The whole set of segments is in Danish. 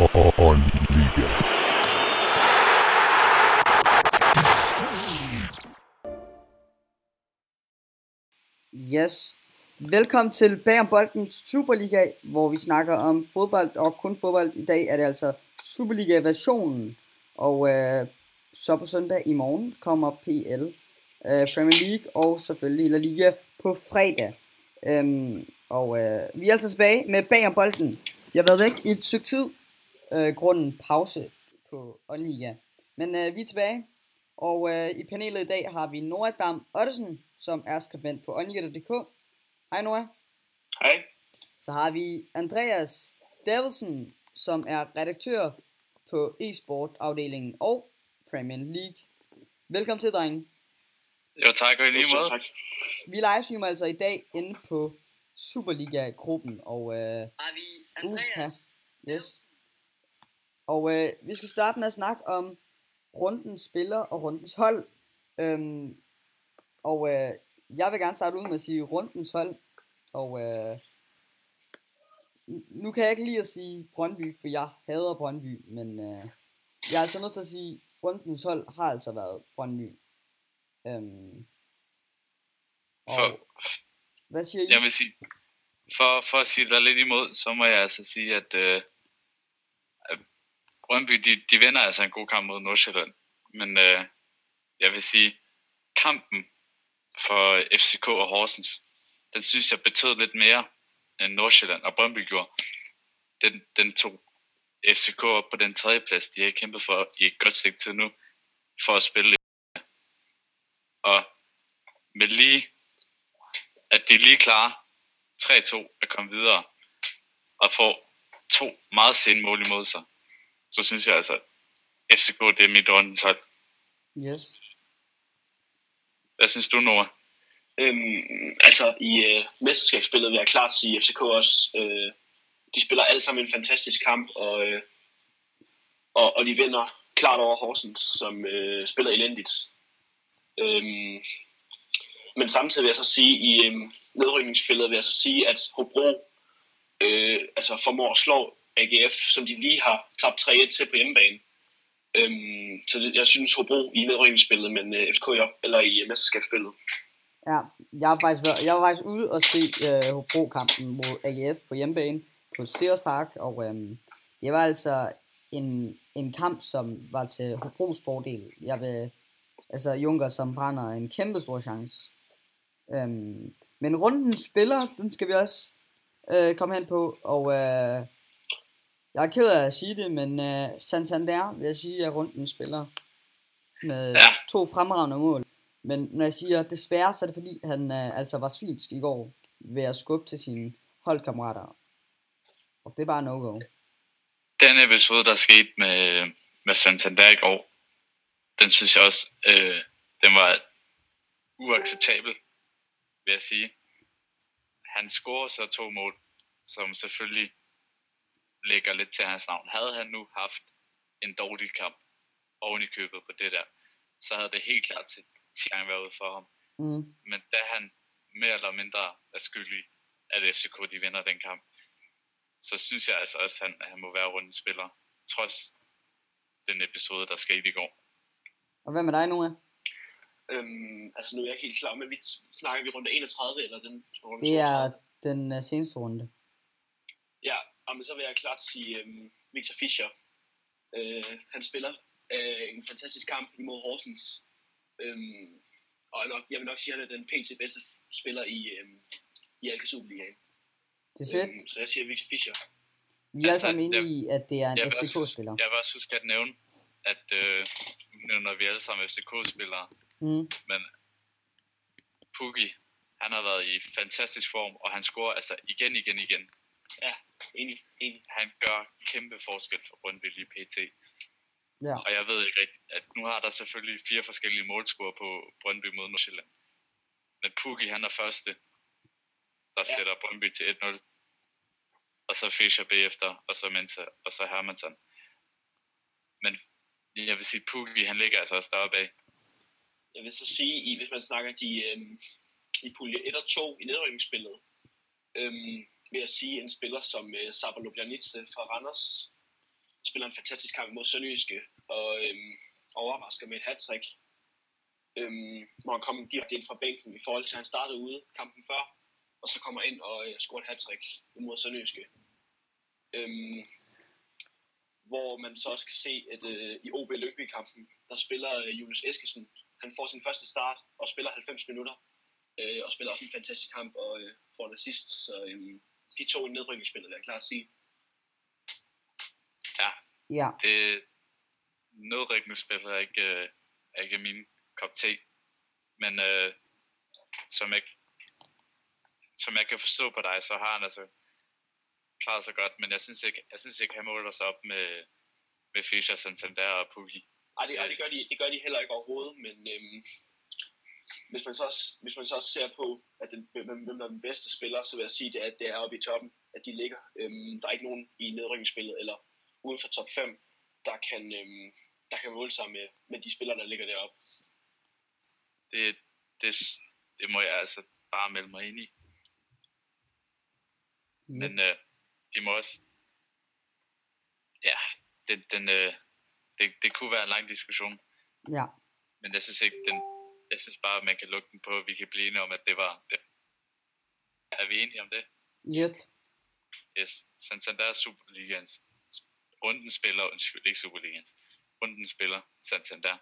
Liga. Yes. Velkommen til Bag om Bolden Superliga, hvor vi snakker om fodbold og kun fodbold. I dag er det altså Superliga-versionen, og øh, så på søndag i morgen kommer PL, øh, Premier League og selvfølgelig La Liga på fredag. Øhm, og øh, vi er altså tilbage med Bag om Bolden. Jeg har været væk i et stykke tid, øh, grunden pause på Åndliga. Men øh, vi er tilbage, og øh, i panelet i dag har vi Nora Dam Ottesen, som er skribent på åndliga.dk. Hej Nora. Hej. Så har vi Andreas Davidsen, som er redaktør på e-sport-afdelingen og Premier League. Velkommen til, drenge. Jo, tak og i lige måde. Tak. Vi livestreamer altså i dag inde på Superliga-gruppen, og øh, Har vi Andreas? yes. Og øh, vi skal starte med at snakke om rundens spiller og rundens hold. Øhm, og øh, jeg vil gerne starte ud med at sige rundens hold. Og øh, nu kan jeg ikke lide at sige Brøndby, for jeg hader Brøndby, men øh, jeg er altså nødt til at sige, rundens hold har altså været Brøndby. Øhm, og, For, hvad siger I? jeg vil sige, for, for at sige dig lidt imod, så må jeg altså sige, at, øh, at Brøndby, de, de vinder altså en god kamp mod Nordsjælland. Men øh, jeg vil sige, kampen for FCK og Horsens, den synes jeg betød lidt mere end Nordsjælland og Brøndby gjorde. Den, den tog FCK op på den tredje plads, de har kæmpet for i et godt stykke tid nu, for at spille. Og med lige at de lige klar 3-2 at komme videre og få to meget sene mål imod sig, så synes jeg altså, FCK det er mit rundens hold. Yes. Hvad synes du, Nora? Øhm, altså i øh, mesterskabsspillet vil jeg klart sige, at FCK også, øh, de spiller alle sammen en fantastisk kamp, og, øh, og, og de vinder klart over Horsens, som øh, spiller elendigt. Øhm, men samtidig vil jeg så sige, i øh, nedrykningsspillet vil jeg så sige, at Hobro øh, altså formår at slå AGF, som de lige har tabt 3-1 til på hjemmebane. Øhm, så det, jeg synes Hobro i nedrykningsspillet, men øh, FK i op- eller i øh, mesterskabsspillet. Ja, jeg var faktisk, jeg var faktisk ude og se øh, Hobro-kampen mod AGF på hjemmebane på Sears Park, og øh, det var altså en, en kamp, som var til Hobros fordel. Jeg vil, altså Junker, som brænder en kæmpe stor chance. Øhm, men runden spiller, den skal vi også øh, komme hen på, og øh, jeg er ked af at sige det, men øh, Santander vil jeg sige, er runden spiller med Ja. to fremragende mål. Men når jeg siger desværre, så er det fordi, han øh, altså var svilsk i går ved at skubbe til sine holdkammerater. Og det er bare no-go. Den episode, der skete med, med Santander i går, den synes jeg også, øh, den var uacceptabel, vil jeg sige. Han scorer så to mål, som selvfølgelig lægger lidt til hans navn. Havde han nu haft en dårlig kamp oven i købet på det der, så havde det helt klart til 10 gange været ude for ham. Mm. Men da han mere eller mindre er skyldig, at FCK de vinder den kamp, så synes jeg altså også, at han, at han må være rundens spiller, trods den episode, der skete i går. Og hvad med dig, Noah? Øhm, altså nu er jeg ikke helt klar, men vi snakker vi runde 31 eller den runde Det er 32? den uh, seneste runde. Ja, men så vil jeg klart sige øhm, Victor Fischer. Øh, han spiller øh, en fantastisk kamp imod Horsens. Øhm, og nok, jeg vil nok sige, at han er den pt. bedste spiller i, øhm, i Alka Superligaen. Det er fedt. Øhm, så jeg siger Victor Fischer. Vi er alle altså, sammen jeg- enige i, at det er en FCK-spiller. Jeg vil også huske at nævne, at øh, nu når vi alle sammen er FCK-spillere, Mm. men Pukki, han har været i fantastisk form, og han scorer altså igen, igen, igen. Enig, enig. Han gør kæmpe forskel for Brøndby lige pt. Ja. Og jeg ved ikke rigtigt, at nu har der selvfølgelig fire forskellige målscorer på Brøndby mod Nordsjælland. Men Pukki, han er første, der Ja. sætter Brøndby til 1-0. Og så Fischer bagefter, og så Mensa, og så Hermansson. Men jeg vil sige, Pukki, han ligger altså også deroppe af. Jeg vil så sige, i, hvis man snakker de, øhm, i pulje 1 og 2 i nedrykningsspillet, øhm, vil jeg sige en spiller som øh, Sabar Ljubljanica fra Randers. spiller en fantastisk kamp mod Sønderjyske, og øhm, overrasker med et hat-trick. Øhm, hvor han kommer direkte ind fra bænken i forhold til, at han startede ude kampen før, og så kommer ind og øh, scorer et hat-trick mod Sønderjyske. Øhm, hvor man så også kan se, at øh, i OB Lyngby-kampen, der spiller øh, Julius Eskesen, han får sin første start og spiller 90 minutter, øh, og spiller også en fantastisk kamp og øh, får en assist, så øh, de to i nedrykningsspillet, vil jeg klart sige. Ja, Ja, det nedrykningsspil er ikke, øh, er ikke min kop te. Men øh, som, jeg, som jeg kan forstå på dig, så har han altså klaret sig godt, men jeg synes ikke, jeg synes ikke han måler sig op med, med Fischer, Santander og Pugli. Ej, det, det, gør de, det gør de heller ikke overhovedet, men øhm, hvis, man så også, hvis man så også ser på, at den, hvem, hvem der er den bedste spiller, så vil jeg sige, det er, at det er oppe i toppen, at de ligger. Øhm, der er ikke nogen i nedrykningsspillet eller uden for top 5, der kan, øhm, der kan måle sig med, med de spillere, der ligger deroppe. Det, det, det må jeg altså bare melde mig ind i. ja. Men øh, de må også... Ja, den, den, øh, det, det kunne være en lang diskussion, ja. men jeg synes ikke, den, jeg synes bare, at man kan lukke den på, at vi kan blive enige om, at det var... Det. Er vi enige om det? Yep. Yes, Santander er Superligans runden spiller, undskyld, ikke Superligans, runden spiller Santander.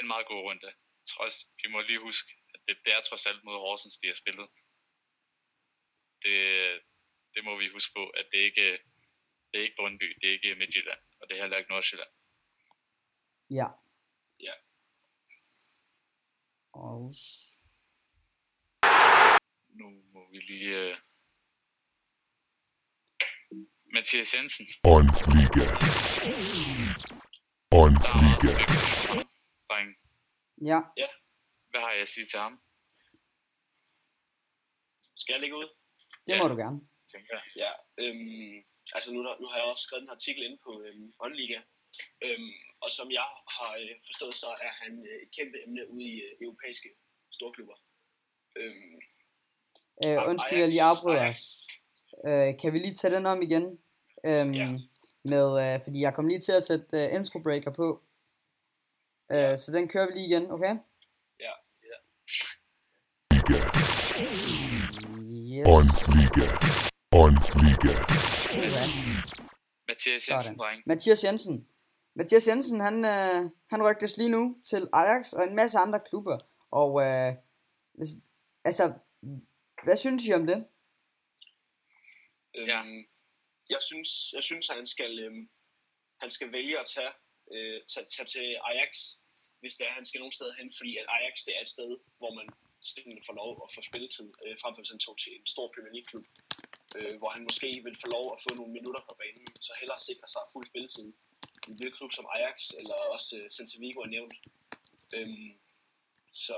En meget god runde. Trods, vi må lige huske, at det, det er trods alt mod Horsens, de har spillet. Det, det må vi huske på, at det ikke det er ikke Brøndby, det er ikke Midtjylland, og det er heller ikke Nordsjælland. Ja. Ja. Og Nu må vi lige... Uh... Mathias Jensen, On Liga. On Liga. Dreng, ja, hvad har jeg at sige til ham? Skal jeg lægge ud? det Ja. må du gerne. Tænker jeg. Ja, øhm, altså nu, der, nu har jeg også skrevet en artikel inde på øhm, OnLiga, øhm, og som jeg har øh, forstået, så er han øh, et kæmpe emne ude i øh, europæiske storklubber. Øhm, Øh, undskyld, jeg lige afbryder. Ajax, Øh, kan vi lige tage den om igen? Øhm, Ja. med, øh, fordi jeg kom lige til at sætte øh, intro breaker på. Øh, så den kører vi lige igen, okay? ja, ja. Yes. On. On Liga. Mathias Jensen, dreng. Mathias Jensen. Mathias Jensen, han, øh, han rygtes lige nu til Ajax og en masse andre klubber. Og øh, hvis, altså, hvad synes I om det? Øhm, Ja. Jeg synes, jeg synes, at han skal, øhm, han skal vælge at tage, øh, tage, tage til Ajax, hvis det er, han skal nogen steder hen, fordi at Ajax det er et sted, hvor man simpelthen får lov at få spilletid, øh, frem for hvis han tog til en stor Premier League klub, øh, hvor han måske vil få lov at få nogle minutter på banen, så hellere sikre sig fuld spilletid i en lille klub som Ajax, eller også øh, Celta Vigo er nævnt. Øhm, så,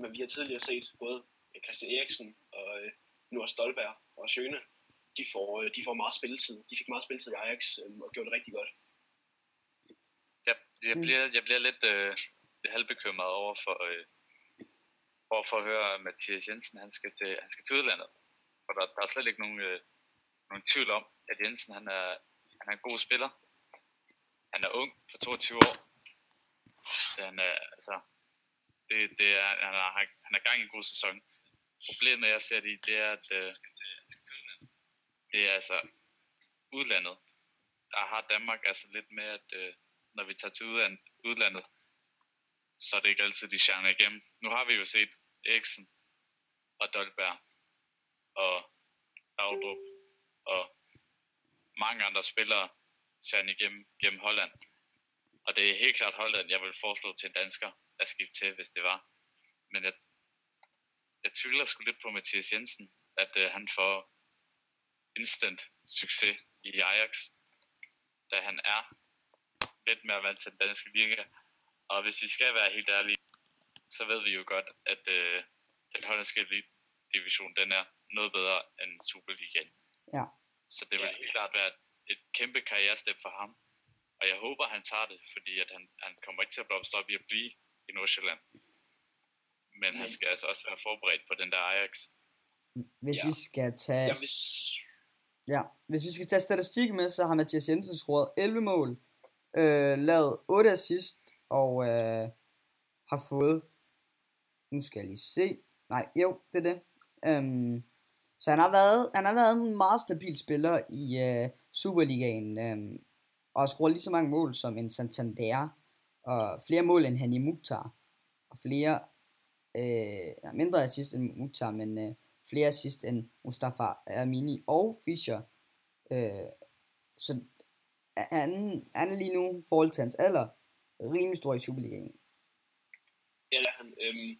men vi har tidligere set både Christian Eriksen og øh, nu er Stolberg og Schøne, de får, øh, de får meget spilletid. De fik meget spilletid i Ajax øh, og gjorde det rigtig godt. Jeg, jeg, Mm. bliver, jeg bliver lidt, øh, lidt halvbekymret over for, øh, over for at høre, at Mathias Jensen han skal til, han skal til udlandet. For der, der er slet ikke nogen, øh, nogen tvivl om, at Jensen han er, han er en god spiller. Han er ung på 22 år. Så han er, altså, det, det er, han, er, han er gang i en god sæson. Problemet, jeg ser det i, det er, at øh, det er altså udlandet. Der har Danmark altså lidt med, at øh, når vi tager til udlandet, så er det ikke altid, de shiner igennem. Nu har vi jo set Eriksen og Dolberg og Laudrup og mange andre spillere shine igennem gennem Holland. Og det er helt klart Holland, jeg vil foreslå til en dansker at skifte til, hvis det var. Men jeg, jeg tvivler sgu lidt på Mathias Jensen, at øh, han får instant succes i Ajax, da han er lidt mere vant til den danske liga. Og hvis vi skal være helt ærlige, så ved vi jo godt, at øh, den hollandske division, den er noget bedre end Superligaen. Ja. Så det vil Ja. helt klart være et kæmpe karrierestep for ham. Og jeg håber, han tager det, fordi at han, han kommer ikke til at blomstre op i at blive i Nordsjælland. Men han Nej. skal altså også være forberedt på den der Ajax. Hvis Ja. vi skal tage... Jeg vil, Ja, hvis vi skal tage statistik med, så har Mathias Jensen scoret 11 mål, øh, lavet 8 assist, og øh, har fået, nu skal jeg lige se, nej, jo, det er det. Øhm, så han har været, han har været en meget stabil spiller i øh, Superligaen, øh, og har scoret lige så mange mål som en Santander, og flere mål end han i Mukhtar, og flere, øh, mindre assist end Mukhtar, men øh, flere assist end Mustafa Amini og Fischer. Øh, så han, han er lige nu, i forhold til hans alder, rimelig stor i Superligaen han, øhm,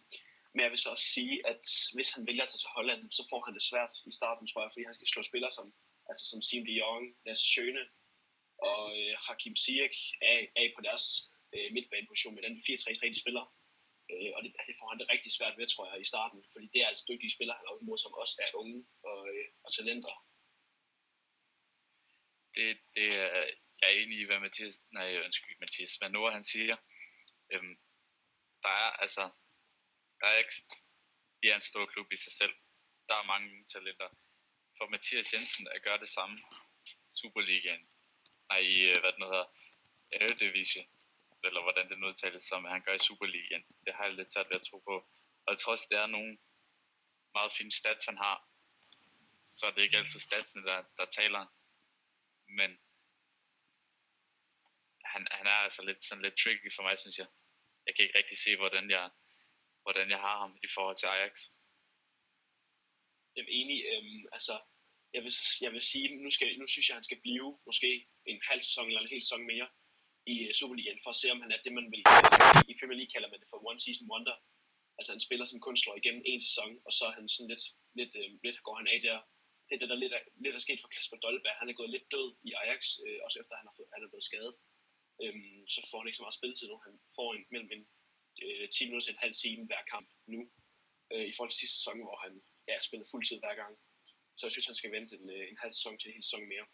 men jeg vil så også sige, at hvis han vælger at tage til Holland, så får han det svært i starten, tror jeg, fordi han skal slå spillere som, altså som Sim de Jong, Lasse Schøne og øh, Hakim Ziyech af, af på deres øh, midtbaneposition med den 4-3-3, de spiller. Øh, og det, altså, det, får han det rigtig svært ved, tror jeg, i starten, fordi det er altså dygtige spillere, han er imod, som også er unge og, øh, og talenter. det, det er, jeg er enig i, hvad Mathias, nej, undskyld, Mathias, hvad Noah han siger. Øhm, der er altså, der er ikke, de er en stor klub i sig selv. Der er mange talenter. For Mathias Jensen at gøre det samme, Superligaen, nej, i, øh, hvad den hedder, Eredivisie, eller hvordan det nu udtales, som han gør i Superligaen, det har jeg lidt svært ved at tro på. Og trods det er nogle meget fine stats, han har, så er det ikke altid statsene, der, der taler men han, han er altså lidt, sådan lidt tricky for mig, synes jeg. Jeg kan ikke rigtig se, hvordan jeg, hvordan jeg har ham i forhold til Ajax. Jeg er enig. Øhm, altså, jeg vil, jeg vil sige, nu, skal, nu synes jeg, han skal blive måske en halv sæson eller en hel sæson mere i øh, Superligaen, for at se, om han er det, man vil i Premier League kalder man det for one season wonder. Altså en spiller som kun slår igennem en sæson, og så er han sådan lidt, lidt, øh, lidt går han af der. Det er det, der lidt er, lidt er sket for Kasper Dolberg. Han er gået lidt død i Ajax, øh, også efter han, har fået, han er blevet skadet. Øhm, så får han ikke så meget spilletid nu. Han får en, mellem en øh, 10 minutter til en halv time hver kamp nu, øh, i forhold til sidste sæson, hvor han ja, spillede fuldtid hver gang. Så jeg synes, han skal vente en, øh, en halv sæson til en hel sæson mere.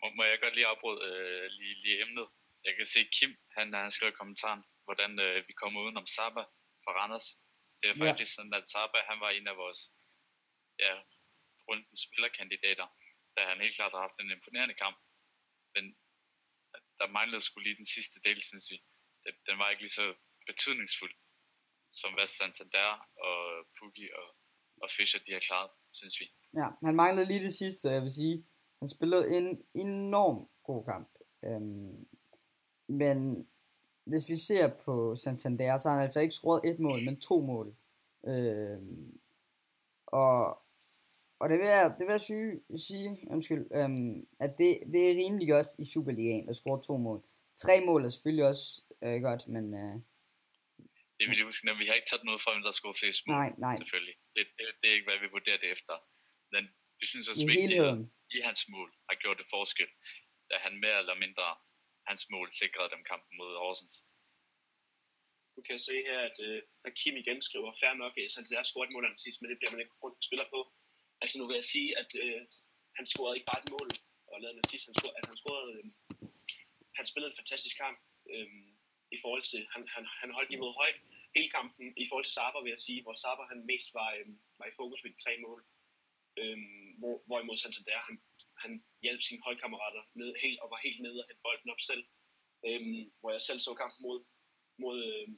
Må, må jeg godt lige afbryde øh, lige, lige emnet? Jeg kan se Kim, han, han skrev i kommentaren, hvordan øh, vi kommer udenom Saba fra Randers. Det er Ja. faktisk sådan, at Saba, han var en af vores ja, rundens spillerkandidater, da han helt klart har haft en imponerende kamp. Men at der manglede skulle lige den sidste del, synes vi. Den, den var ikke lige så betydningsfuld, som hvad Santander og Pukki og, og Fischer, de har klaret, synes vi. Ja, han manglede lige det sidste, jeg vil sige. Han spillede en enorm god kamp. Øhm, men hvis vi ser på Santander, så har han altså ikke scoret et mål, men to mål. Øhm, og, og det vil jeg, det vil jeg sige, sige undskyld, øhm, at det, det er rimelig godt i Superligaen at score to mål. Tre mål er selvfølgelig også øh, godt, men øh, Det vil jeg huske, at vi har ikke taget noget fra, hvem der skulle flest mål. nej, nej, Selvfølgelig. Det, det, det er ikke, hvad vi vurderer det efter. Men vi synes også, helheden. i hans mål har gjort det forskel, da han mere eller mindre hans mål sikrede dem kampen mod Horsens. Du kan se her, at, øh, at Kim igen skriver, fair nok, at Santander scoret et mål sidst, men det bliver man ikke rundt spiller på. Altså nu vil jeg sige, at øh, han scorede ikke bare et mål og lavede en assist, han scorede, altså han scorede, øh, han spillede en fantastisk kamp øh, i forhold til, han, han, han holdt imod højt hele kampen i forhold til Saba, vil jeg sige, hvor Saba han mest var, øh, var i fokus ved de tre mål. Øh, hvor, hvorimod Santander, han, han hjalp sine holdkammerater ned, helt, og var helt nede og hætte bolden op selv. Øh, hvor jeg selv så kampen mod, mod øh,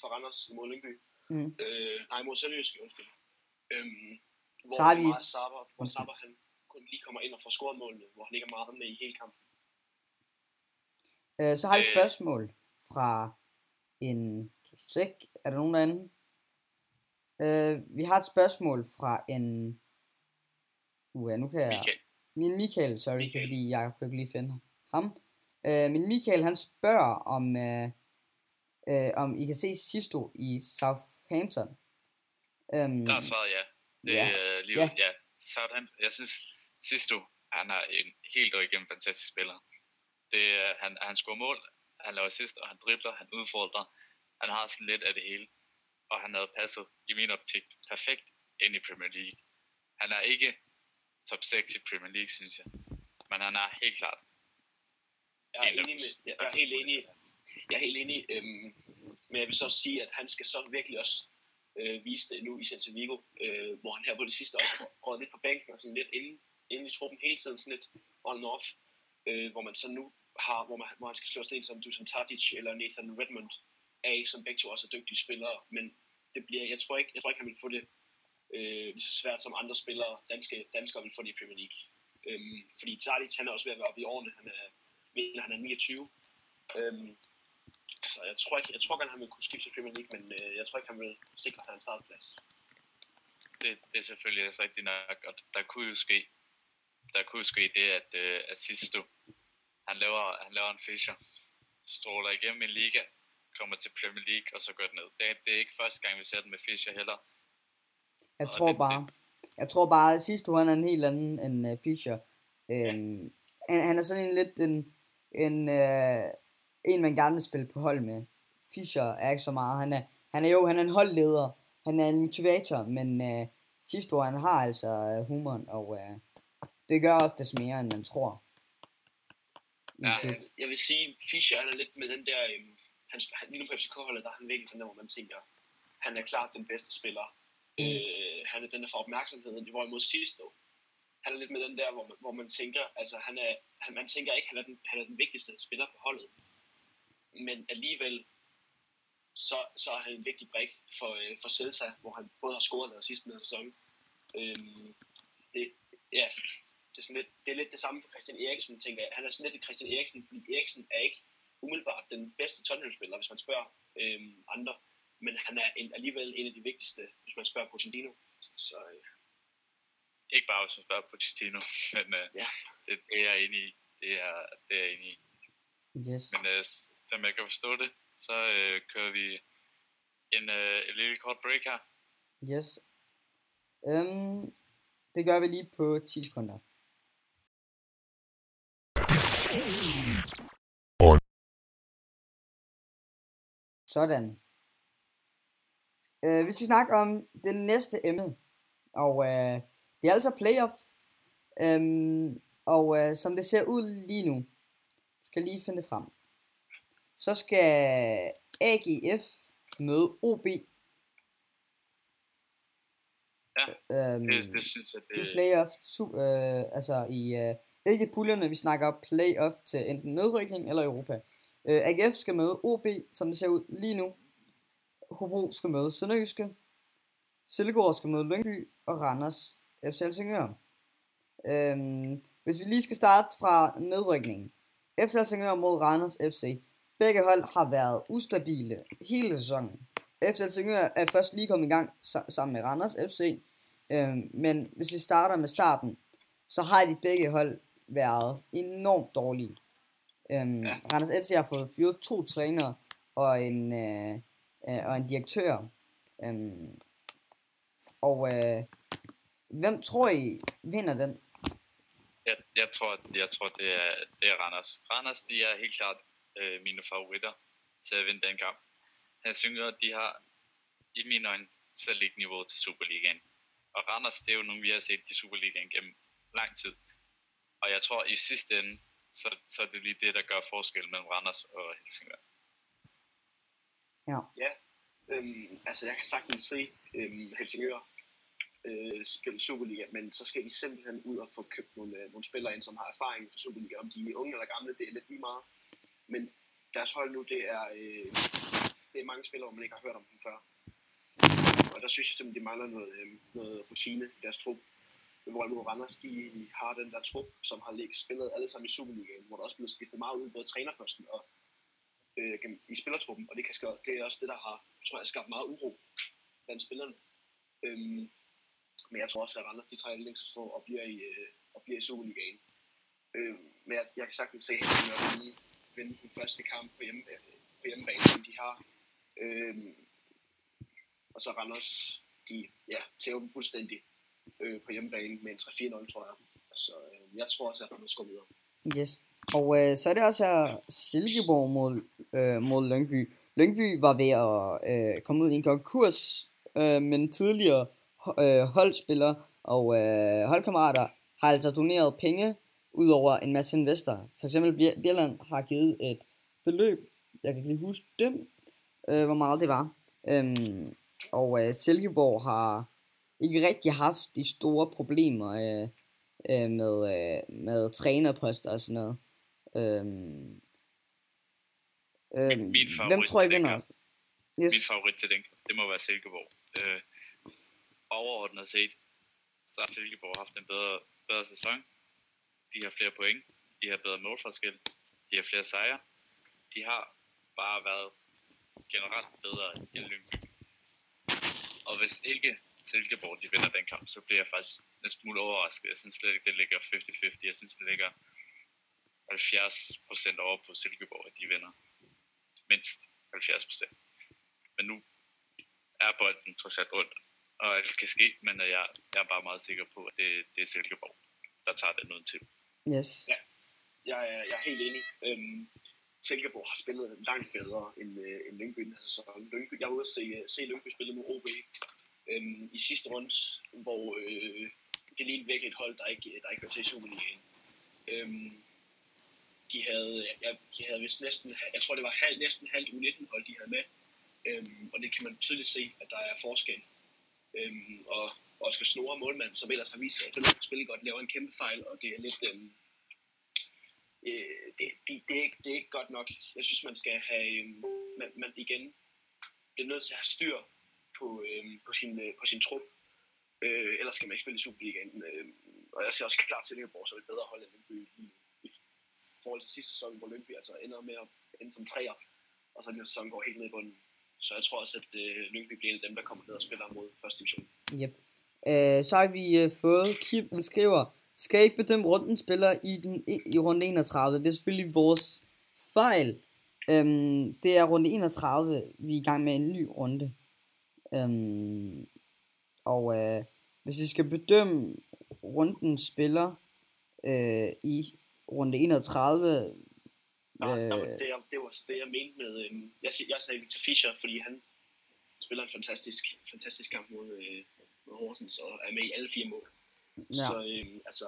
for Randers mod Lyngby. Mm. Øh, nej, mod Sønderjysk, undskyld. Øhm, hvor Så har vi- meget Saber, hvor Saber han kun lige kommer ind og får scoret målene, hvor han ikke er meget med i hele kampen. Øh, så har vi et Øh. spørgsmål fra en sæk. Er der nogen derinde? Øh, vi har et spørgsmål fra en... Uh, nu kan jeg... Michael, Min Michael, sorry, det er Michael. fordi jeg kunne ikke lige finde ham. Øh, min Michael, han spørger om, øh, øh, om I kan se Sisto i Southampton. Øhm, der er svaret ja. Det ja. er lige, Ja. ja. Southampton, jeg synes, Sisto, han er en helt og igennem fantastisk spiller. Det, er- han, han scorer mål, han laver assist, og han dribler, han udfordrer. Han har sådan lidt af det hele. Og han havde passet, i min optik, perfekt ind i Premier League. Han er ikke top 6 i Premier League, synes jeg. Men han er helt klart Jeg er en af enig med, jeg er helt enig, jeg er helt enig, øhm, men jeg vil så også sige, at han skal så virkelig også øh, viste nu i Celta Vigo, øh, hvor han her på det sidste også går lidt på bænken og sådan lidt inde, inde i truppen hele tiden, sådan lidt on and off, øh, hvor man så nu har, hvor, man, hvor han skal slå sådan en som Dusan Tadic eller Nathan Redmond af, som begge to også er dygtige spillere, men det bliver, jeg tror ikke, jeg tror ikke han vil få det øh, lige så svært som andre spillere, danske, danskere vil få det i Premier League. Øhm, fordi Tadic, han er også ved at være oppe i årene, han er, mener, han er 29. Øhm, så jeg tror ikke, jeg tror godt, han vil kunne skifte til Premier League, men øh, jeg tror ikke, han vil sikre sig en startplads. Det, det er selvfølgelig også rigtigt nok, og der kunne jo ske, der kunne jo ske det, at øh, Assisto, han laver, han laver en Fischer, stråler igennem en liga, kommer til Premier League, og så går det ned. Det, det er ikke første gang, vi ser den med Fischer heller. Jeg Og tror øh, det- bare, jeg tror bare, at sidste uge han er en helt anden end uh, Fischer. Øhm, han, han er sådan en lidt en, en, uh, en man gerne vil spille på hold med. Fischer er ikke så meget. Han er, han er jo han er en holdleder. Han er en motivator, men uh, sidste år han har altså uh, humoren, og uh, det gør oftest mere, end man tror. Ja. Øh, jeg vil sige, Fischer han er lidt med den der, øhm, han, han, lige nu på FCK-holdet, der er han virkelig hvor man tænker, han er klart den bedste spiller. Mm. Øh, han er den, der får opmærksomheden, hvorimod sidste år, han er lidt med den der, hvor man, hvor man tænker, altså han er, han, man tænker ikke, han er, den, han er den vigtigste spiller på holdet. Men alligevel, så, så er han en vigtig brik for, øh, for Celta, hvor han både har scoret der sidste den her sæson. Øhm, det, ja, det er, sådan lidt, det er lidt det samme for Christian Eriksen, tænker jeg. Han er sådan lidt Christian Eriksen, fordi Eriksen er ikke umiddelbart den bedste Tottenham-spiller, hvis man spørger øhm, andre. Men han er en, alligevel en af de vigtigste, hvis man spørger Pochettino. Så øh, Ikke bare hvis man spørger Pochettino, men øh, Ja. det, det er jeg enig i. Det er, det er jeg enig i. Yes. Men øh, som jeg kan forstå det, så øh, kører vi en, øh, en lille kort break her. Yes. Um, det gør vi lige på 10 sekunder. Sådan. Øh, vi skal snakke om det næste emne. Og øh, det er altså playoff. Øhm, og øh, som det ser ud lige nu, skal lige finde det frem. Så skal AGF møde OB. Ja, øhm, Det, det synes jeg, i det, playoff, su- øh, altså i, øh, ikke puljerne, vi snakker playoff til enten nedrykning eller Europa. Øh, AGF skal møde OB, som det ser ud lige nu. Hobro skal møde Sønderjyske. Silkeborg skal møde Lyngby og Randers FC Helsingør. Øhm, hvis vi lige skal starte fra nedrykningen. FC Helsingør mod Randers FC. Begge hold har været ustabile hele sæsonen. FC Helsingør er først lige kommet i gang sa- sammen med Randers FC. Øhm, men hvis vi starter med starten, så har de begge hold været enormt dårlige. Øhm. Ja. Randers FC har fået fyret to trænere og en, øh, øh, og en direktør. Øhm, og øh, hvem tror I vinder den? jeg, jeg, tror, jeg tror, det er, det er Randers. Randers, de er helt klart øh, mine favoritter til at vinde den kamp. Helsingør, de har i mine øjne slet ikke niveau til Superligaen. Og Randers, det er jo nogen, vi har set i Superligaen gennem lang tid. Og jeg tror, i sidste ende, så, så er det lige det, der gør forskel mellem Randers og Helsingør. Ja. ja, øhm, altså jeg kan sagtens se øhm, Helsingør øh, spille Superliga, men så skal de simpelthen ud og få købt nogle, øh, nogle spillere ind, som har erfaring fra Superliga. Om de er unge eller gamle, det er lidt lige meget. Men deres hold nu, det er, øh, det er mange spillere, man ikke har hørt om dem før. Og der synes jeg simpelthen, de mangler noget, øh, noget rutine i deres trup. Hvorimod Randers, de har den der trup, som har ligget spillet alle sammen i Superligaen, hvor der også blevet skiftet meget ud, både trænerposten og øh, i spillertruppen, og det, kan skabe, det er også det, der har, tror jeg, skabt meget uro blandt spillerne. Øhm, men jeg tror også, at Randers, de træner længst og står og bliver i, øh, og bliver i Superligaen. Øh, men jeg, jeg kan sagtens se Helsingør vinde, den første kamp på, hjemme, på hjemmebane, som de har. Øhm, og så Randers, de ja, tæver dem fuldstændig øh, på hjemmebane med en 3-4-0, tror jeg. Så øh, jeg tror også, at Randers går videre. Yes. Og øh, så er det også her Silkeborg mod, øh, mod Lyngby. Lyngby var ved at øh, komme ud i en konkurs, øh, men tidligere øh, holdspillere og øh, holdkammerater har altså doneret penge ud over en masse investorer. For eksempel Bjelland har givet et beløb, jeg kan ikke lige huske dem, øh, hvor meget det var. Øhm, og øh, Silkeborg har ikke rigtig haft de store problemer øh, øh, med, øh, med trænerposter og sådan noget. Øhm, øhm, min favorit hvem tror I vinder? Yes. Min favorit til den, det må være Silkeborg. Øh, overordnet set, så har Silkeborg haft en bedre, bedre sæson. De har flere point. De har bedre målforskel. De har flere sejre. De har bare været generelt bedre end Lyngby. Og hvis ikke Silkeborg de vinder den kamp, så bliver jeg faktisk en smule overrasket. Jeg synes slet ikke, det ligger 50-50. Jeg synes, det ligger 70% over på Silkeborg, at de vinder. Mindst 70%. Men nu er bolden trods alt rundt, og alt kan ske, men jeg, jeg er bare meget sikker på, at det, det er Silkeborg, der tager den uden til. Yes. Ja. Jeg, er, jeg er helt enig. Øhm, Silkeborg har spillet langt bedre end, øh, end Lyngby den her sæson. Lyngby, jeg var ude at se, øh, se Lyngby spille mod OB øhm, i sidste runde, hvor øh, det lignede virkelig et hold, der ikke, der ikke var til i Superligaen. Øhm, de havde, ja, de havde vist næsten, jeg tror det var halv, næsten halvt U19 hold, de havde med. Øhm, og det kan man tydeligt se, at der er forskel. Øhm, og Oscar Snore, målmand, som ellers har vist sig, at det spille godt, laver en kæmpe fejl, og det er lidt, øhm, øh, det, det, det, er ikke, det er ikke godt nok. Jeg synes, man skal have, Øh, man, man igen bliver nødt til at have styr på, øh, på, sin, øh, på sin trup. Øh, ellers skal man ikke spille i Superligaen. Øh, og jeg ser også klart til Silkeborg som et bedre hold end Lyngby i. I forhold til sidste sæson, hvor Lyngby altså ender med at ende som træer, og så den sæson går helt ned i bunden. Så jeg tror også, at øh, Lyngby bliver en af dem, der kommer ned og spiller mod første division. Yep. Øh, så har vi øh, fået Kim, han skriver, skal ikke bedømme runden spiller i, den, i, i runde 31. Det er selvfølgelig vores fejl. Øhm, det er runde 31, vi er i gang med en ny runde. Øhm, og øh, hvis vi skal bedømme rundens spiller øh, i runde 31, Der, der, var- øh, det, jeg, det var det, jeg mente med... Øhm, jeg, jeg sagde Victor Fischer, fordi han spiller en fantastisk, fantastisk kamp mod, øh, mod Horsens og er med i alle fire mål. ja, Så øhm, altså,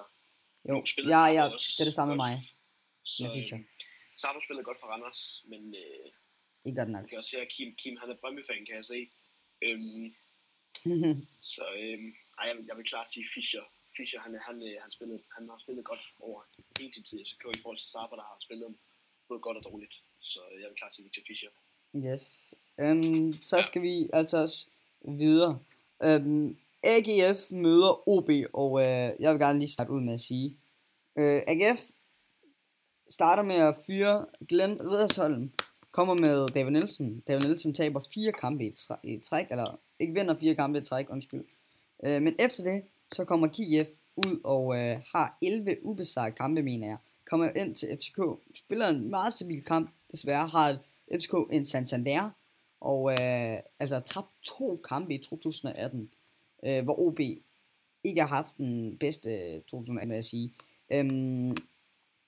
jo, spiller ja, ja, også det er det samme med mig. Så, Med Fischer. øhm, Sabo spiller godt for Randers, men øh, Ikke godt nok. jeg kan også se, at Kim, Kim han er Brøndby-fan, kan jeg se. Øhm, så øhm, ej, jeg, vil, jeg vil klart sige Fischer. Fischer, han, han, øh, han, spillet, han har spillet godt over hele sin tid, så kan i forhold til Sabo, der har spillet både godt og dårligt. Så øh, jeg vil klart sige Victor Fischer. Yes. Um, så skal vi altså også videre. Um, AGF møder OB, og øh, jeg vil gerne lige starte ud med at sige. øh, AGF starter med at fyre Glenn Riddersholm, kommer med David Nielsen. David Nielsen taber fire kampe i, træ- i træk, eller ikke vinder fire kampe i træk, undskyld. Øh, men efter det, så kommer KIF ud og øh, har 11 ubesejrede kampe, mener jeg. Kommer ind til FCK, spiller en meget stabil kamp, desværre har FCK en Santander, og øh, altså tabt to kampe i 2018, øh, hvor OB ikke har haft den bedste 2018, vil jeg sige. Øhm,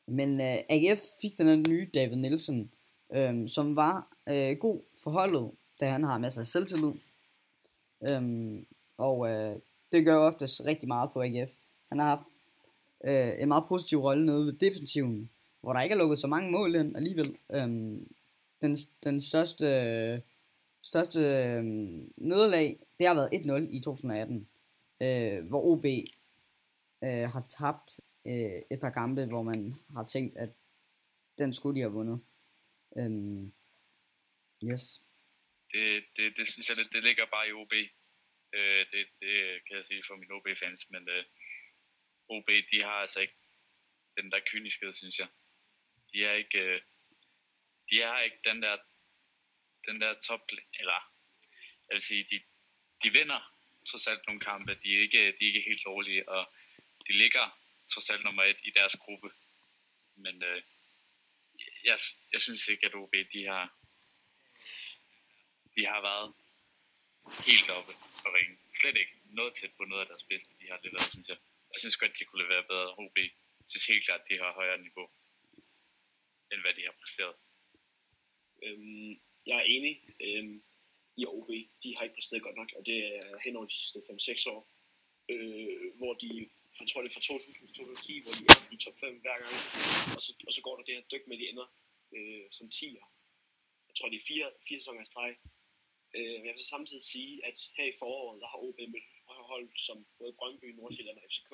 men øh, AGF fik den nye David Nielsen, øhm, som var øh, god forholdet, da han har masser af selvtillid. Øhm, og øh, det gør oftest rigtig meget på AGF. Han har haft øh, en meget positiv rolle nede ved defensiven, hvor der ikke er lukket så mange mål ind alligevel. Øhm, den, den største, største øh, nederlag, det har været 1-0 i 2018, øh, hvor OB øh, har tabt øh, et par kampe, hvor man har tænkt, at den skulle de have vundet. Øhm, yes. Det, det, det synes jeg, det, det ligger bare i OB. Øh, det, det kan jeg sige for mine OB-fans, men øh, OB, de har altså ikke den der kyniskhed, synes jeg. De er ikke, øh, de har ikke den der, den der top, eller jeg vil sige, de, de vinder trods alt nogle kampe, de er ikke, de er ikke helt dårlige, og de ligger trods alt nummer et i deres gruppe. Men øh, jeg, jeg synes ikke, at OB, de har, de har været helt oppe på ringen. Slet ikke noget tæt på noget af deres bedste, de har leveret, synes jeg. Jeg synes godt, de kunne levere bedre. OB jeg synes helt klart, de har højere niveau, end hvad de har præsteret. Øhm, jeg er enig øh, i OB. De har ikke præsteret godt nok, og det er hen over de sidste 5-6 år. Øh, hvor de, for, tror det fra 2000 til 2010, hvor de er i top 5 hver gang. Og så, og så går der det her dyk med, de ender øh, som 10'er. Jeg tror, det er fire, fire sæsoner i streg. Øh, jeg vil så samtidig sige, at her i foråret, der har OB mødt hold som både Brøndby, Nordsjælland og FCK,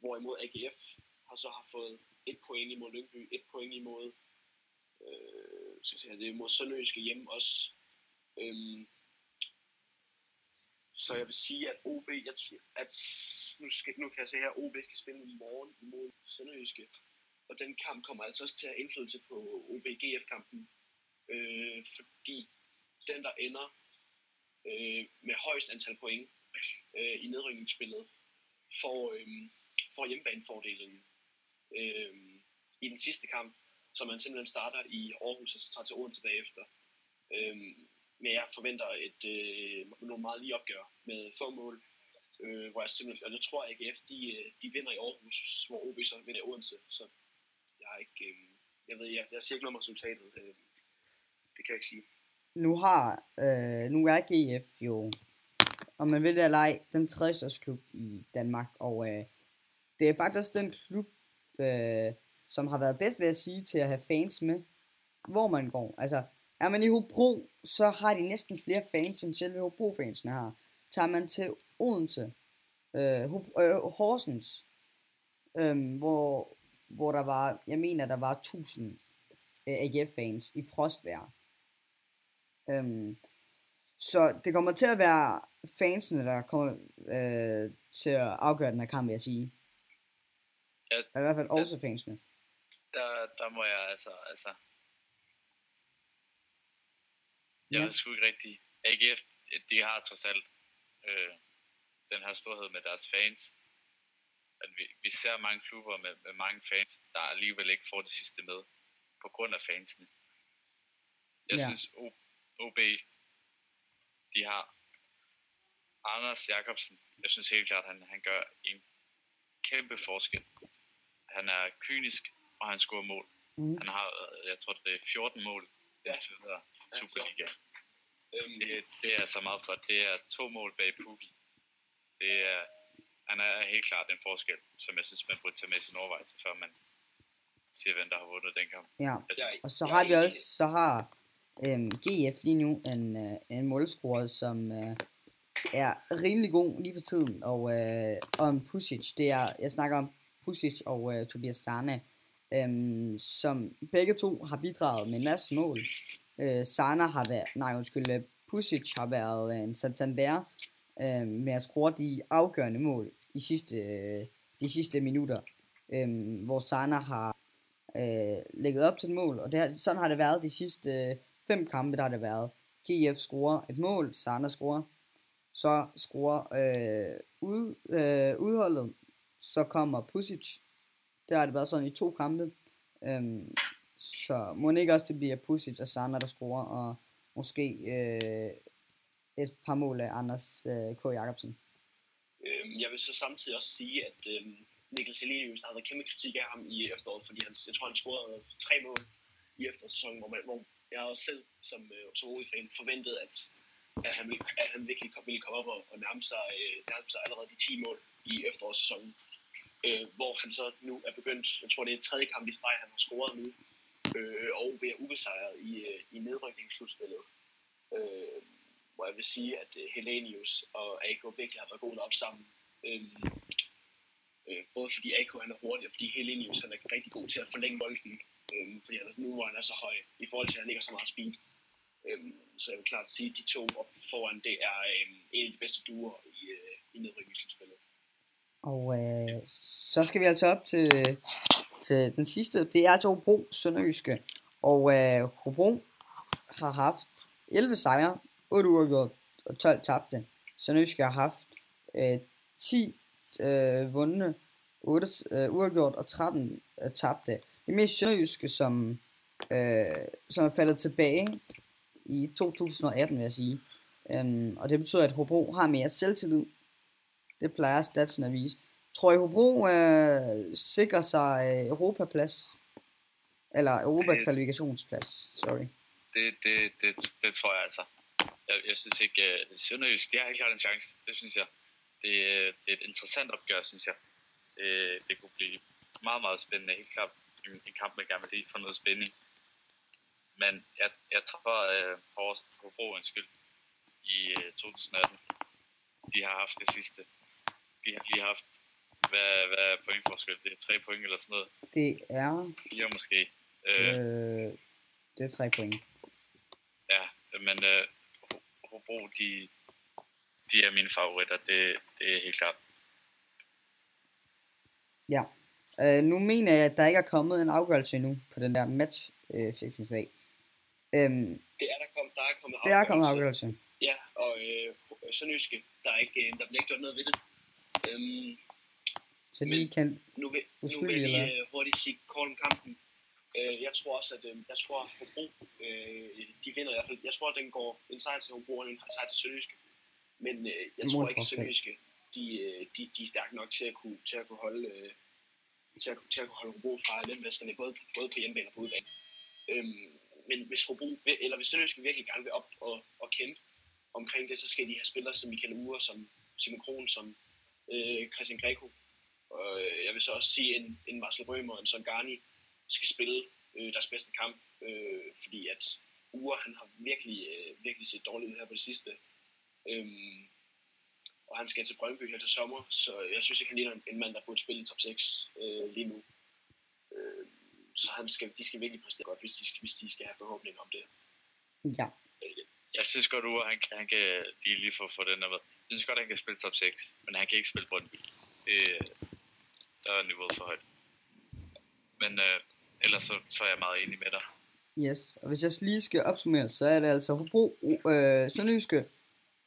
hvorimod AGF har så har fået et point imod Lyngby, et point imod, øh, skal sige, det er mod Sønderjyske hjemme også. Øhm, så jeg vil sige, at OB, jeg, at nu, skal, nu kan jeg se her, at OB skal spille i morgen imod Sønderjyske. Og den kamp kommer altså også til at have indflydelse på OB-GF-kampen. Øh, fordi den, der ender øh, med højst antal point øh, i nedrykningsspillet, får, øh, får hjemmebanefordelen øh, i den sidste kamp, så man simpelthen starter i Aarhus og så tager til Odense bagefter. Øhm, men jeg forventer et øh, nogle meget lige opgør med få mål, øh, hvor jeg simpelthen, og jeg tror at AGF, de, øh, de vinder i Aarhus, hvor OB så vinder i Odense, så jeg har ikke, øh, jeg ved, jeg, jeg siger ikke noget om resultatet, øh, det kan jeg ikke sige. Nu har, øh, nu er GF jo, om man vil det eller ej, den tredje største klub i Danmark, og øh, det er faktisk den klub, øh, som har været bedst ved at sige til at have fans med, hvor man går. Altså, er man i Hobro, så har de næsten flere fans, end selve Hobro-fansene har. Tager man til Odense, øh, Hob- øh, Horsens, øh, hvor, hvor der var, jeg mener, der var 1000 øh, AGF-fans i frostvejr. Øhm, så det kommer til at være fansene, der kommer øh, til at afgøre den her kamp, vil jeg sige. Ja, I hvert fald også fansene. Der, der må jeg altså, altså, jeg Ja. sgu ikke rigtigt. AGF, de har trods alt øh, den her storhed med deres fans. At vi, vi ser mange klubber med, med mange fans, der alligevel ikke får det sidste med, på grund af fansene. Jeg ja. synes, o, OB, de har Anders Jakobsen. Jeg synes helt klart, han, han gør en kæmpe forskel. Han er kynisk, og han scorer mål. Mm. Han har, øh, jeg tror, det er 14 mål Ja. indtil videre i Superliga. Øhm, Det, det er så meget flot. Det er to mål bag Pukki. Det er, han er helt klart en forskel, som jeg synes, man burde tage med i sin overvejelse, før man siger, hvem der har vundet den kamp. Ja. Synes, Og så har vi også, så har øhm, GF lige nu en, øh, en målscorer, som øh, er rimelig god lige for tiden. Og øh, om Pusic, det er, jeg snakker om Pusic og øh, Tobias Sana, øhm, som begge to har bidraget med en masse mål. Øh, Sana har været, nej undskyld, øh, Pusic har været øh, en Santander øh, med at score de afgørende mål i sidste, øh, de sidste minutter. Øh, hvor Sana har øh, lægget op til et mål, og det har, sådan har det været de sidste øh, fem kampe, der har det været. KF scorer et mål, Sana scorer, så scorer øh, ud, øh, udholdet, så kommer Pusic. Der har det været sådan i to kampe. Øhm, så må det ikke også det bliver Pusic og Sander, der scorer, og måske øh, et par mål af Anders øh, K. Jacobsen. Øhm, jeg vil så samtidig også sige, at øhm, Niklas Elenius der har været kæmpe kritik af ham i efteråret, fordi han, jeg tror, han scorede tre mål i efterårssæsonen, hvor, man, hvor jeg også selv som, øh, som OE-fan forventede, at, at, han, ville, at han virkelig kom, ville komme op og, og nærme, sig, øh, nærme sig allerede de 10 mål i efterårssæsonen. Øh, hvor han så nu er begyndt, jeg tror det er tredje kamp i streg, han har scoret nu, øh, og ved at ubesejret i, øh, i nedrykningsslutspillet. Øh, hvor jeg vil sige, at øh, Helenius og AK virkelig har været gode op sammen. Øhm, øh, både fordi AK han er hurtig, og fordi Helenius han er rigtig god til at forlænge bolden. øh, fordi han, nu hvor han er så høj, i forhold til at han ikke har så meget speed. Øh, så jeg vil klart sige, at de to op foran, det er øh, en af de bedste duer i, øh, i nedrykningsspillet. Og øh, så skal vi altså op til, til den sidste. Det er til Hobro Sønderjyske. Og øh, Hobro har haft 11 sejre, 8 uafgjort og 12 tabte. Sønderjyske har haft øh, 10 øh, vundne, 8 øh, uafgjort og 13 øh, tabte. Det mest Sønderjyske, som, øh, som er faldet tilbage i 2018, vil jeg sige. Øhm, og det betyder, at Hobro har mere selvtillid. Det plejer statsen at vise. Tror I Hobro øh, sikrer sig øh, Europaplads? Eller Europa-kvalifikationsplads, sorry. det, det, det, det tror jeg altså. Jeg, jeg synes ikke, uh, Sønderjysk, det har helt klart en chance, det synes jeg. Det, øh, det er et interessant opgør, synes jeg. Det, det kunne blive meget, meget spændende. Helt klart en, en kamp, man gerne vil se for noget spænding. Men jeg, jeg tror, for Hobro skyld i øh, 2018, de har haft det sidste. De har lige haft, hvad, hvad er pointforskel? Det er tre point eller sådan noget. Det er, Fire måske. Øh, øh, det er tre point. Ja, men øh, Ho- Hobro, de, de er mine favoritter. Det, det er helt klart. Ja. Øh, nu mener jeg, at der ikke er kommet en afgørelse endnu på den der match øh, fixing-sag. Øhm, Det er der kommet, der er kommet det er kommet afgørelse. Ja, og øh, Sønderjyske, der, er ikke, øh, der bliver ikke gjort noget ved det. Øhm, Så Men- de kan... nu vil, nu vil jeg øh, hurtigt sige kort om kampen. Øh, jeg tror også, at øh, jeg tror, Hobro, øh, de vinder i hvert fald. Jeg tror, at den går en sejr til Hobro og en sejr til Sønderjyske. Men øh, jeg tror ikke, at. Sønderjyske, de, øh, de, de er stærke nok til at kunne, til at kunne holde, øh, til at, til at kunne holde Hobro fra lemvæskerne, både, både på hjemmebane og på udebane. Øhm, men hvis Hobro, eller hvis Sønderjyske virkelig gerne vil op og, og kæmpe omkring det, så skal de have spillere som Michael Ure, som Simon Kron, som øh, Christian Greco. Og øh, jeg vil så også sige, en, en Marcel Rømer og en Songani skal spille øh, deres bedste kamp, øh, fordi at Ure, han har virkelig, øh, virkelig set dårligt ud her på det sidste. Øhm, og han skal til Brøndby her til sommer, så jeg synes ikke, han ligner en, en mand, der burde spille i top 6 øh, lige nu. Øh, så han skal, de skal virkelig præstere godt, hvis de, skal, hvis de skal have forhåbninger om det. Ja. Jeg synes godt, at han, han kan lige, lige få, få den der med. Jeg synes godt, at han kan spille top 6, men han kan ikke spille Brøndby. Det, der er niveauet for højt. Men øh, ellers så, så er jeg meget enig med dig. Yes, og hvis jeg lige skal opsummere, så er det altså Hobro, øh, Sønderjyske,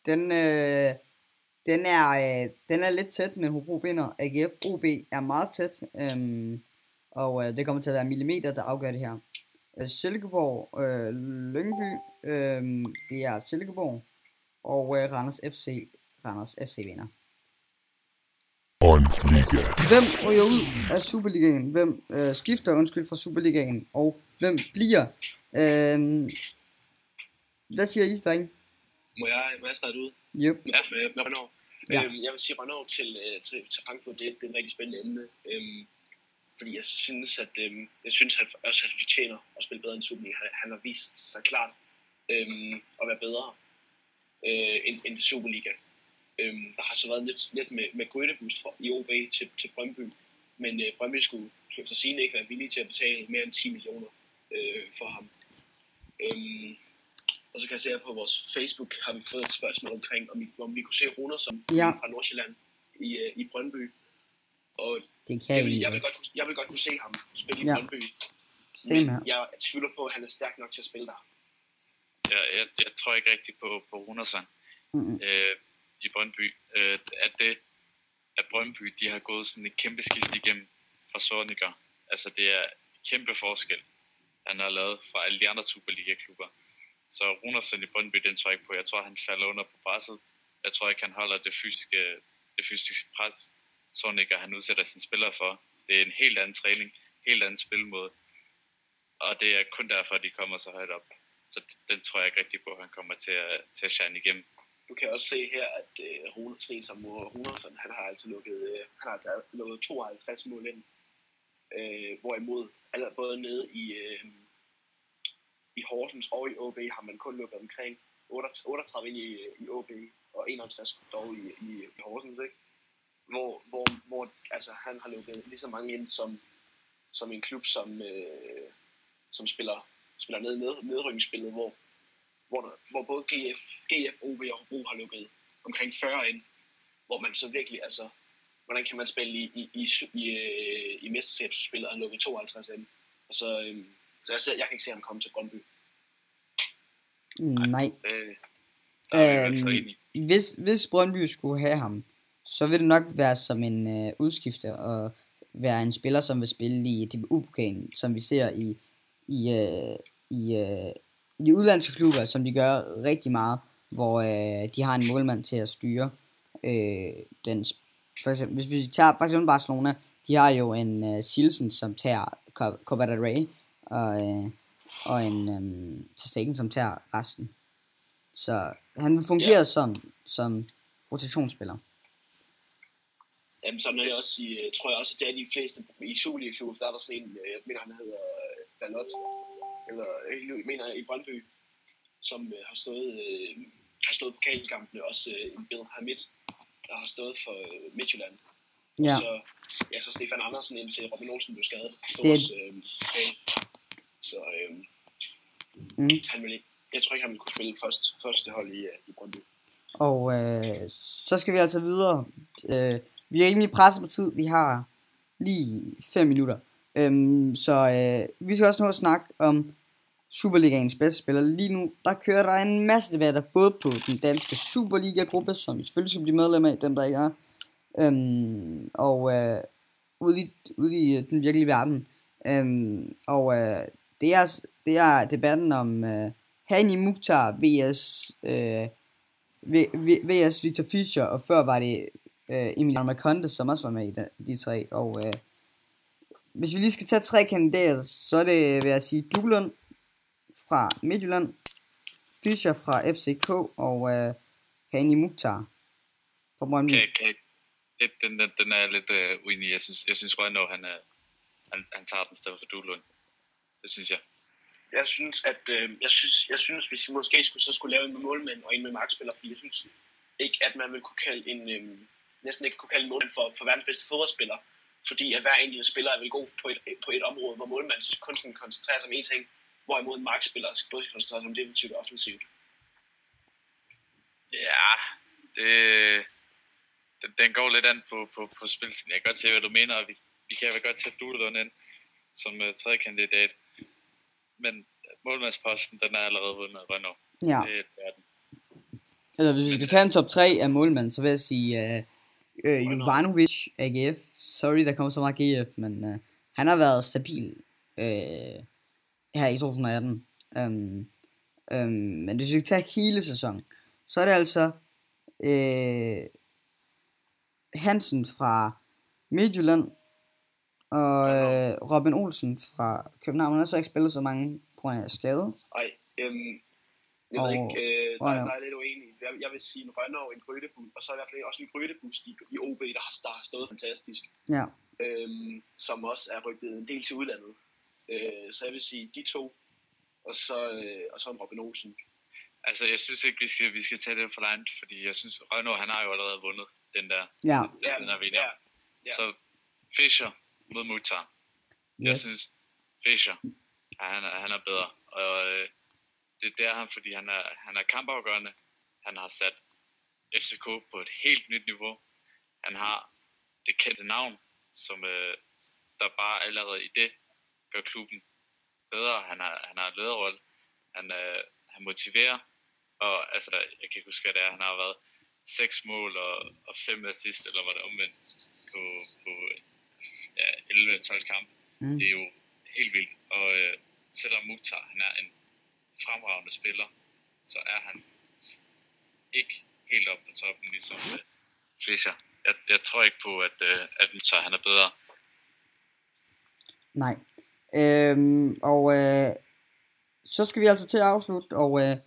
den, øh, den, er, øh, den er lidt tæt, men Hobro vinder. AGF OB er meget tæt, øh, og øh, det kommer til at være millimeter, der afgør det her. Øh, Silkeborg, øh, Lyngby, øh, det er Silkeborg, og øh, Randers FC, Randers FC vinder. Liga. Hvem ryger ud af Superligaen? Hvem øh, skifter, undskyld, fra Superligaen? Og hvem bliver? Øh, hvad siger I, drenge? Må jeg, må jeg starte ud? Yep. Ja, med, med Renault. Ja. Øhm, jeg vil sige Renault til, øh, til, til Frankfurt, det, det er et rigtig spændende emne. Øhm, fordi jeg synes, at øhm, jeg synes, at han også at han fortjener at spille bedre end Superliga. Han, han har vist sig klart øhm, at være bedre øh, end, end Superliga. Øhm, der har så været lidt, lidt med, med grønneboost fra, i OB til, til Brøndby. Men øh, Brøndby skulle efter sigende ikke være villige til at betale mere end 10 millioner øh, for ham. Øhm, og så kan jeg se her på vores Facebook, har vi fået et spørgsmål omkring, om vi, om vi kunne se Runer som Ja. fra Nordsjælland i, øh, i Brøndby. Og Det kan jeg I vil, jeg, vil godt, kunne- jeg vil godt kunne se ham spille i Ja. Brøndby. Same men her. jeg tvivler på, at han er stærk nok til at spille der. Jeg, jeg, jeg tror ikke rigtigt på, på Runersson Mm-mm. øh, i Brøndby. Øh, at det, at Brøndby de har gået sådan et kæmpe skift igennem fra Sorniger. Altså det er kæmpe forskel, han har lavet fra alle de andre Superliga-klubber. Så Runersson i Brøndby, den tror jeg ikke på. Jeg tror, han falder under på presset. Jeg tror ikke, han holder det fysiske, det fysiske pres, Sorniger han udsætter sine spillere for. Det er en helt anden træning, helt anden spilmåde. Og det er kun derfor, de kommer så højt op. Så den tror jeg ikke rigtig på, at han kommer til at, til at shine igennem. Du kan også se her, at øh, Rune, sådan en som han har altså lukket, øh, han har altså lukket 52 mål ind. Øh, hvorimod, altså både nede i, øh, i Horsens og i OB har man kun lukket omkring 38 38 ind i, i OB og 51 dog i, i, i Horsens, ikke? Hvor, hvor, hvor altså, han har lukket lige så mange ind som, som en klub, som, øh, som spiller, spiller ned, ned, nedrykningsspillet, hvor, hvor, der, hvor både GF, GF, OB og Hobro har lukket omkring 40 ind, hvor man så virkelig, altså, hvordan kan man spille i, i, i, i, øh, i mesterskabsspillet og lukke 52 ind, og så, øh, så jeg, ser, jeg kan ikke se ham komme til Brøndby. Nej. Er jeg altså Øhm, enig. Hvis, hvis Brøndby skulle have ham, så vil det nok være som en øh, udskifter og være en spiller, som vil spille i DBU-pokalen, som vi ser i, i, øh, i, øh, i de udlandske klubber, som de gør rigtig meget, hvor øh, de har en målmand til at styre øh, den. For eksempel, hvis vi tager for eksempel Barcelona, de har jo en øh, Silsen, som tager Co- Copa del Rey, og, øh, og en øh, Stegen, som tager resten. Så han vil fungere Ja. som, som rotationsspiller. Jamen, sådan er det også i, øh, tror jeg også, at det er de fleste i Superliga-klubber, der er der sådan en, øh, jeg mener, han hedder øh, Dalot, eller jeg mener i Brøndby, som øh, har stået øh, har stået pokalkampene, også øh, en Bill Hamid, der har stået for øh, Midtjylland. Ja. Så, ja, så Stefan Andersen indtil Robin Olsen blev skadet. Så, Det- øh, okay. så øh, Mm. han vil ikke, jeg tror ikke, han vil kunne spille først, første hold i, øh, i Brøndby. Og øh, så skal vi altså videre. Øh, vi er rimelig presset på tid. Vi har lige 5 minutter. Øhm, så øh, vi skal også nå at snakke om Superligaens bedste spiller. Lige nu, der kører der en masse debatter, både på den danske Superliga-gruppe, som vi selvfølgelig skal blive medlem af, dem der ikke er, øhm, og øh, ude, i, ude i øh, den virkelige verden. Øhm, og øh, det, er, det er debatten om øh, Hani Mukhtar vs. Øh, V- V- VS Victor Fischer, og før var det øh, Emiliano Marcondes, som også var med i de, de tre. Og øh, hvis vi lige skal tage tre kandidater, så er det, vil jeg sige, Duglund fra Midtjylland, Fischer fra FCK og øh, Hani Mukhtar fra Brøndby. Kan, kan, det, den, den, den er jeg lidt øh, uenig. Jeg synes, jeg synes Rønne, han, er, han, han tager den stedet for Duhlund. Det synes jeg. Jeg synes, at øh, jeg synes, jeg synes, hvis vi måske skulle, så skulle lave en med målmænd og en med markspiller, fordi jeg synes ikke, at man vil kunne kalde en, øh, næsten ikke kunne kalde en målmand for, for verdens bedste fodboldspiller, fordi at hver enkelt spiller er vel god på et, på et område, hvor målmanden så kun skal koncentrere sig om én ting, hvorimod en markspiller skal både koncentrere sig om defensivt og offensivt. Ja, det, den, den går lidt an på, på, på spilsen. Jeg kan godt se, hvad du mener, og vi, vi kan vel godt sætte Duhlund ind som uh, tredje kandidat. Men målmandsposten, den er allerede vundet af Renault. Ja, Det er den. eller hvis vi skal tage en top 3 af målmanden, så vil jeg sige øh, øh, Jovanovic AGF. Sorry, der kommer så meget GF, men øh, han har været stabil øh, her i 2018. Um, um, men hvis vi skal tage hele sæsonen, så er det altså øh, Hansen fra Midtjylland og øh, Robin Olsen fra København. Han har så ikke spillet så mange på grund af skade. Ej, øhm, jeg Og ved ikke, øh, der, der er lidt uenig. Jeg, jeg vil sige en Rønner og en Grødebus, og så i hvert fald også en Grødebus i, i OB, der har, der har stået fantastisk. Ja, øhm, som også er rygtet en del til udlandet. Øh, så jeg vil sige de to, og så, øh, og så en Robin Olsen. Altså, jeg synes ikke, vi skal, vi skal tage det for langt, fordi jeg synes, Renault, han har jo allerede vundet den der. ja, Den, den er vi enige om. ja. Så Fischer mod Mutar. Jeg yes. synes, Fischer, ja, han, er, han er bedre. Og øh, det, det er han, fordi han er, han er kampafgørende. Han har sat FCK på et helt nyt niveau. Han har det kendte navn, som øh, der bare allerede i det gør klubben bedre. Han har, han har en lederrolle. Han, øh, han motiverer. Og altså, jeg kan ikke huske, hvad det er. Han har været seks mål og, og fem assist, eller var det omvendt, på, på ja, 11-12 kampe. Mm. Det er jo helt vildt. Og øh, selvom Mukhtar han er en fremragende spiller, så er han ikke helt oppe på toppen, ligesom øh, Fischer. Jeg, jeg tror ikke på, at, øh, at Mukhtar han er bedre. Nej. Øhm, og øh, så skal vi altså til at afslutte, og øh,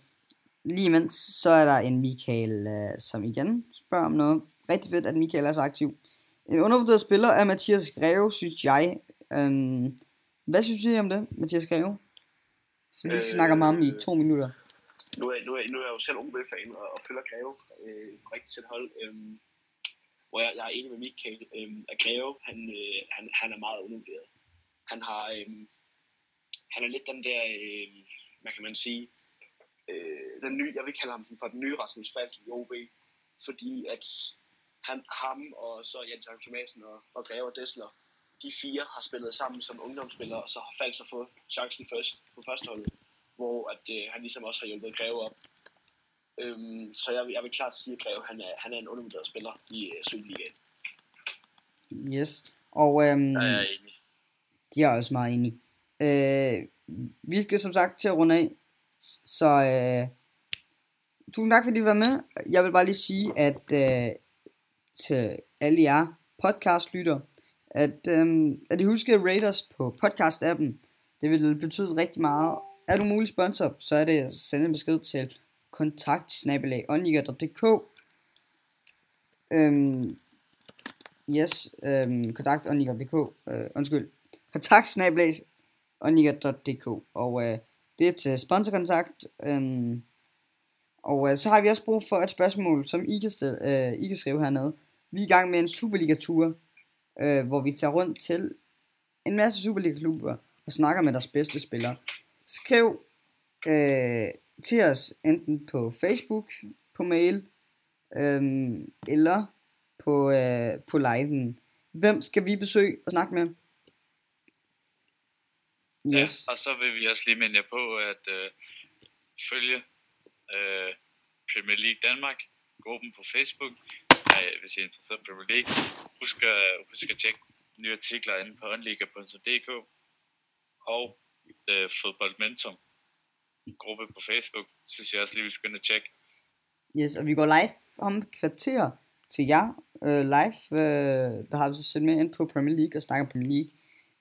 lige imens, så er der en Michael, øh, som igen spørger om noget. Rigtig fedt, at Michael er så aktiv. En undervurderet spiller er Mathias Greve, synes jeg. Øhm, hvad synes I om det, Mathias Greve? Så vi lige Øh, snakker om ham i to minutter. Nu er, nu er, nu er jeg jo selv OB-fan og, og følger Greve øh, rigtig tæt hold. Øhm, hvor jeg, jeg er enig med Michael, øhm, at Greve, han, øh, han, han er meget undervurderet. Han har, øhm, han er lidt den der, øh, hvad kan man sige, øh, den nye, jeg vil kalde ham for den nye Rasmus Falk i OB, fordi at han, ham og så Jens Arne Thomasen og, og Greve og Dessler, de fire har spillet sammen som ungdomsspillere, og så har Falk så fået chancen først på førsteholdet, hvor at, øh, han ligesom også har hjulpet Greve op. Øhm, så jeg, vil- jeg vil klart sige, at Greve han er, han er en undervurderet spiller i øh, Superligaen. Yes. Og øhm, Der er jeg enig de er også meget enige. Øh, vi skal som sagt til at runde af. Så øh, tusind tak fordi I var med. Jeg vil bare lige sige, at øh, til alle jer podcastlytter, at, øh, at I husker at rate os på podcast-appen. Det vil betyde rigtig meget. Er du mulig sponsor, så er det at sende en besked til kontakt Øhm, yes, øhm, kontakt øh, undskyld, kontakt og øh, det er til sponsorkontakt. Øh, og øh, så har vi også brug for et spørgsmål, som I kan, stille, øh, I kan skrive hernede. Vi er i gang med en Superliga-tur, øh, hvor vi tager rundt til en masse Superliga-klubber og snakker med deres bedste spillere. Skriv øh, til os enten på Facebook, på mail, øh, eller på, øh, på liven. Hvem skal vi besøge og snakke med? Yes. Ja, og så vil vi også lige minde jer på at øh, følge øh, Premier League Danmark, gruppen på Facebook, Nej, hvis I er interesseret i Premier League. Husk at, husk at tjekke nye artikler inde på onliga.dk og øh, Fodboldmentum gruppe på Facebook, synes jeg også lige, vi skal ind og tjekke. Yes, og vi går live om et kvarter til jer. Uh, live, uh, der har vi så set med ind på Premier League og snakker Premier League.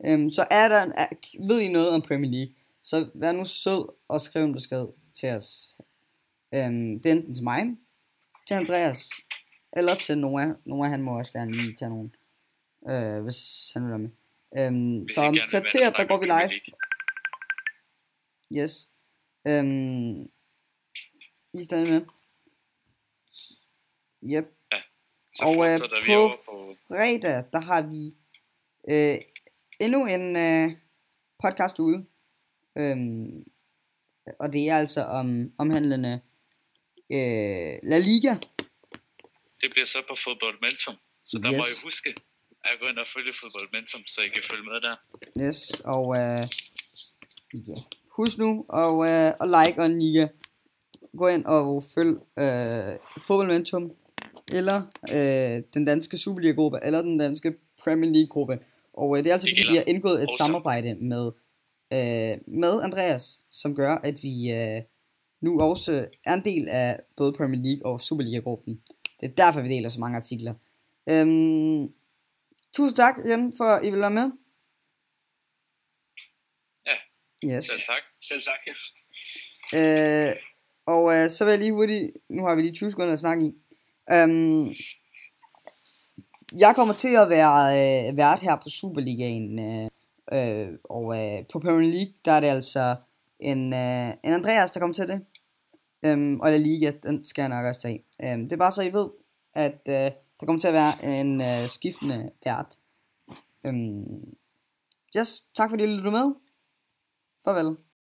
Um, så er der, er, ved I noget om Premier League, så vær nu sød og skriv en besked til os. Um, det er enten til mig, til Andreas, eller til Noah. Noah han må også gerne lige tage nogen, uh, hvis han vil være med. Um, så om kvarter, der går vi live. Yes. Um, I er stadig med. Yep. Så og øh, på, på fredag, der har vi øh, endnu en øh, podcast ude. Øhm, og det er altså om omhandlende øh, La Liga. Det bliver så på Fodboldmentum. Så der yes. må Yes. I huske at gå ind og følge Fodboldmentum, så I kan følge med der. Yes, og øh, ja. husk nu at, øh, at like og liga. Gå ind og følg øh, Fodboldmentum, eller øh, den danske Superliga-gruppe, eller den danske Premier League-gruppe. Og øh, det er altså fordi, vi har indgået et også. samarbejde med, øh, med Andreas, som gør, at vi øh, nu også er en del af både Premier League og Superliga-gruppen. Det er derfor, vi deler så mange artikler. Øhm, tusind tak igen for, at I vil være med. Ja. Yes. Selv tak. Selv tak. Ja. Øh, og øh, så vil jeg lige hurtigt, nu har vi lige 20 sekunder at snakke i. Øhm, jeg kommer til at være øh, vært her på Superligaen, øh, øh, og øh, på Premier League, der er det altså en, øh, en Andreas, der kommer til det. Øhm, og La Liga, den skal jeg nok også tage. Øhm, det er bare så I ved, at øh, der kommer til at være en øh, skiftende vært. Øhm, yes, tak fordi I lyttede med. Farvel.